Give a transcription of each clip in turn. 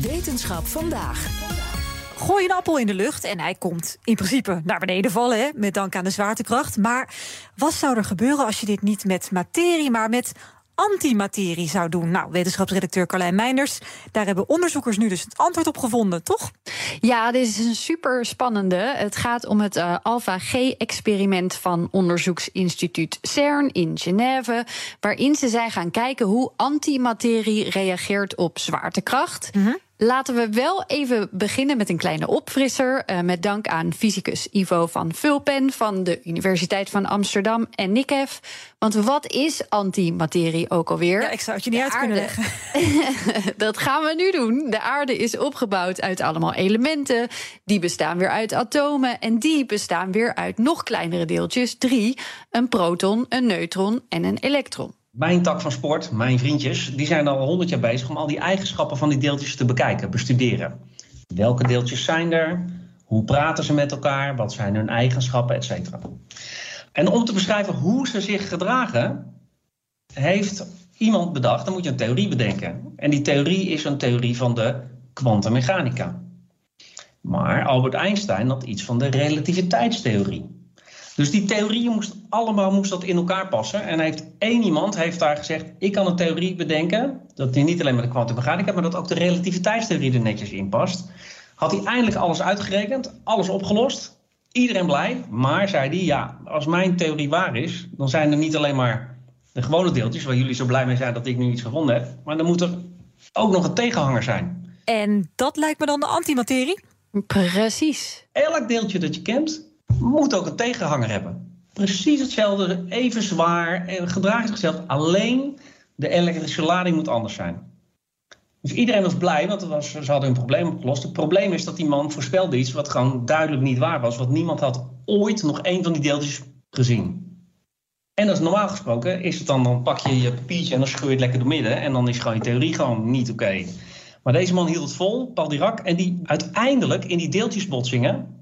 Wetenschap vandaag. Gooi een appel in de lucht en hij komt in principe naar beneden vallen, hè, met dank aan de zwaartekracht. Maar wat zou er gebeuren als je dit niet met materie, maar met antimaterie zou doen? Nou, wetenschapsredacteur Carlijn Meinders, daar hebben onderzoekers nu dus het antwoord op gevonden, toch? Ja, dit is een super spannende. Het gaat om het uh, Alpha-G-experiment van onderzoeksinstituut CERN in Genève, waarin ze zijn gaan kijken hoe antimaterie reageert op zwaartekracht. Mm Laten we wel even beginnen met een kleine opfrisser. Uh, met dank aan fysicus Ivo van Vulpen van de Universiteit van Amsterdam en NICEF. Want wat is antimaterie ook alweer? Ja, ik zou het je niet uit kunnen leggen. dat gaan we nu doen. De aarde is opgebouwd uit allemaal elementen. Die bestaan weer uit atomen. En die bestaan weer uit nog kleinere deeltjes. Drie: een proton, een neutron en een elektron. Mijn tak van sport, mijn vriendjes, die zijn al honderd jaar bezig om al die eigenschappen van die deeltjes te bekijken, bestuderen. Welke deeltjes zijn er? Hoe praten ze met elkaar? Wat zijn hun eigenschappen, et cetera. En om te beschrijven hoe ze zich gedragen, heeft iemand bedacht, dan moet je een theorie bedenken. En die theorie is een theorie van de kwantummechanica. Maar Albert Einstein had iets van de relativiteitstheorie. Dus die theorieën moest allemaal moest dat in elkaar passen. En heeft één iemand heeft daar gezegd: ik kan een theorie bedenken. Dat die niet alleen met de kwantummechanica, maar dat ook de relativiteitstheorie er netjes in past. Had hij eindelijk alles uitgerekend, alles opgelost. Iedereen blij. Maar zei hij: ja, als mijn theorie waar is, dan zijn er niet alleen maar de gewone deeltjes, waar jullie zo blij mee zijn dat ik nu iets gevonden heb. Maar dan moet er ook nog een tegenhanger zijn. En dat lijkt me dan de antimaterie? Precies. Elk deeltje dat je kent, moet ook een tegenhanger hebben. Precies hetzelfde, even zwaar en gedraagt zichzelf. Alleen de elektrische lading moet anders zijn. Dus iedereen was blij, want ze hadden hun probleem opgelost. Het probleem is dat die man voorspelde iets wat gewoon duidelijk niet waar was. Want niemand had ooit nog één van die deeltjes gezien. En als normaal gesproken is het dan, dan pak je je papiertje en dan scheur je het lekker door midden. En dan is gewoon je theorie gewoon niet oké. Maar deze man hield het vol, Paul Dirac. En die uiteindelijk in die deeltjesbotsingen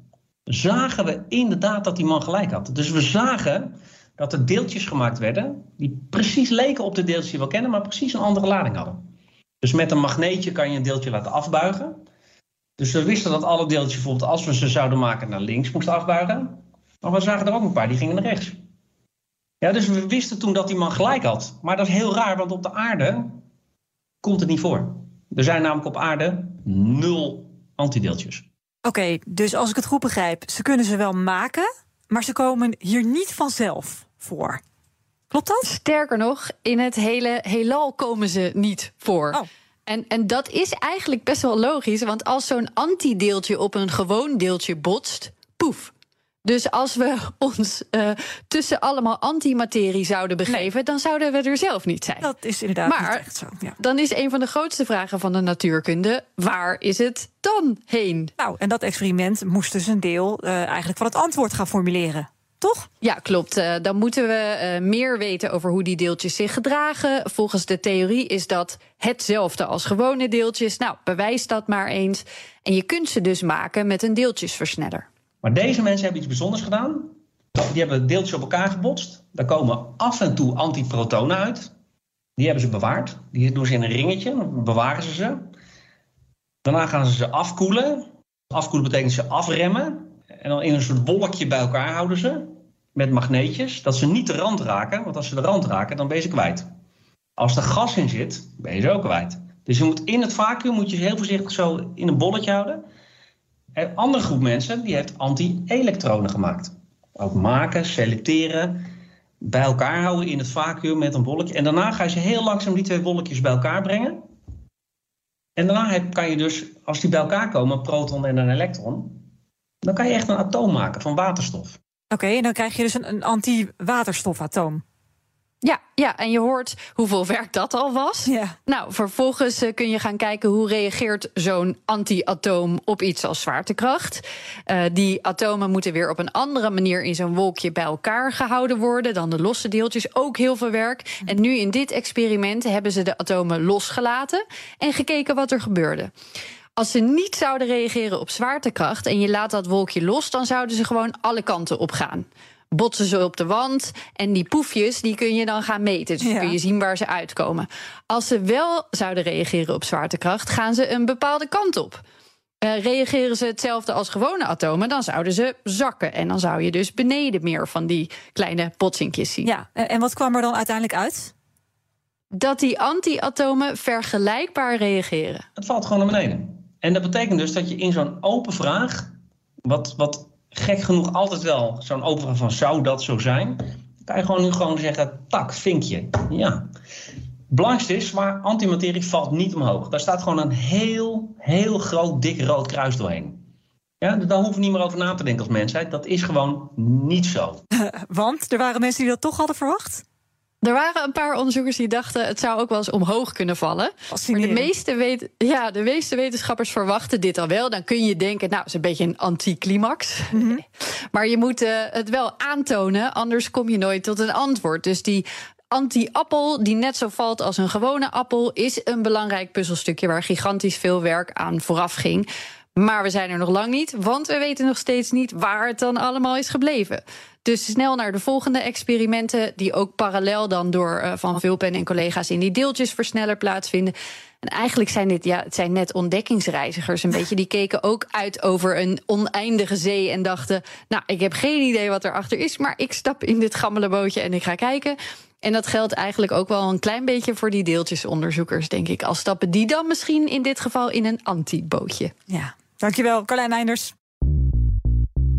zagen we inderdaad dat die man gelijk had. Dus we zagen dat er deeltjes gemaakt werden die precies leken op de deeltjes die we kennen, maar precies een andere lading hadden. Dus met een magneetje kan je een deeltje laten afbuigen. Dus we wisten dat alle deeltjes bijvoorbeeld als we ze zouden maken naar links moesten afbuigen. Maar we zagen er ook een paar die gingen naar rechts. Ja, dus we wisten toen dat die man gelijk had. Maar dat is heel raar, want op de aarde komt het niet voor. Er zijn namelijk op aarde nul antideeltjes. Oké, dus als ik het goed begrijp, ze kunnen ze wel maken, maar ze komen hier niet vanzelf voor. Klopt dat? Sterker nog, in het hele heelal komen ze niet voor. Oh. En, en dat is eigenlijk best wel logisch, want als zo'n antideeltje op een gewoon deeltje botst, poef, dus als we ons uh, tussen allemaal antimaterie zouden begeven, dan zouden we er zelf niet zijn. Dat is inderdaad maar, echt zo. Ja. Dan is een van de grootste vragen van de natuurkunde: waar is het dan heen? Nou, en dat experiment moest dus een deel uh, eigenlijk van het antwoord gaan formuleren. Toch? Ja, klopt. Uh, dan moeten we meer weten over hoe die deeltjes zich gedragen. Volgens de theorie is dat hetzelfde als gewone deeltjes. Nou, bewijs dat maar eens. En je kunt ze dus maken met een deeltjesversneller. Maar deze mensen hebben iets bijzonders gedaan. Die hebben deeltjes op elkaar gebotst. Daar komen af en toe antiprotonen uit. Die hebben ze bewaard. Die doen ze in een ringetje, bewaren ze ze. Daarna gaan ze ze afkoelen. Afkoelen betekent ze afremmen. En dan in een soort wolkje bij elkaar houden ze. Met magneetjes. Dat ze niet de rand raken. Want als ze de rand raken, dan ben je ze kwijt. Als er gas in zit, ben je ze ook kwijt. Dus je moet in het vacuüm moet je heel voorzichtig zo in een bolletje houden. Een andere groep mensen die heeft anti-elektronen gemaakt. Ook maken, selecteren, bij elkaar houden in het vacuüm met een bolletje. En daarna ga je ze heel langzaam die twee bolletjes bij elkaar brengen. En daarna kan je dus, als die bij elkaar komen, een proton en een elektron, dan kan je echt een atoom maken van waterstof. Oké, en dan krijg je dus een, een anti-waterstofatoom. Ja, ja, en je hoort hoeveel werk dat al was. Ja. Nou, vervolgens uh, kun je gaan kijken hoe reageert zo'n anti-atoom op iets als zwaartekracht. Uh, die atomen moeten weer op een andere manier in zo'n wolkje bij elkaar gehouden worden dan de losse deeltjes. Ook heel veel werk. En nu in dit experiment hebben ze de atomen losgelaten en gekeken wat er gebeurde. Als ze niet zouden reageren op zwaartekracht en je laat dat wolkje los, dan zouden ze gewoon alle kanten op gaan. Botsen ze op de wand. En die poefjes die kun je dan gaan meten. Dus Ja. kun je zien waar ze uitkomen. Als ze wel zouden reageren op zwaartekracht, gaan ze een bepaalde kant op. Eh, reageren ze hetzelfde als gewone atomen, dan zouden ze zakken. En dan zou je dus beneden meer van die kleine botsinkjes zien. Ja, en en wat kwam er dan uiteindelijk uit? Dat die anti-atomen vergelijkbaar reageren. Het valt gewoon naar beneden. En dat betekent dus dat je in zo'n open vraag, wat, wat gek genoeg altijd wel zo'n vraag van zou dat zo zijn, kan je gewoon nu gewoon zeggen, tak, vinkje. Ja. Belangrijkste is, maar antimaterie valt niet omhoog. Daar staat gewoon een heel, heel groot, dik rood kruis doorheen. Ja, daar hoeven we niet meer over na te denken als mensheid. Dat is gewoon niet zo. Want er waren mensen die dat toch hadden verwacht. Er waren een paar onderzoekers die dachten het zou ook wel eens omhoog kunnen vallen. Maar de meeste, ja, de meeste wetenschappers verwachten dit al wel. Dan kun je denken, nou, het is een beetje een anticlimax. Maar je moet eh, het wel aantonen, anders kom je nooit tot een antwoord. Dus die anti-appel, die net zo valt als een gewone appel, is een belangrijk puzzelstukje waar gigantisch veel werk aan vooraf ging. Maar we zijn er nog lang niet, want we weten nog steeds niet waar het dan allemaal is gebleven. Dus snel naar de volgende experimenten, die ook parallel dan door eh, Van Vulpen en collega's in die deeltjesversneller plaatsvinden. En eigenlijk zijn dit, ja, het zijn net ontdekkingsreizigers een beetje. Die keken ook uit over een oneindige zee en dachten, nou, ik heb geen idee wat erachter is, maar ik stap in dit gammele bootje en ik ga kijken. En dat geldt eigenlijk ook wel een klein beetje voor die deeltjesonderzoekers, denk ik. Al stappen die dan misschien in dit geval in een anti-bootje. Ja, dankjewel, Carlijn Einders.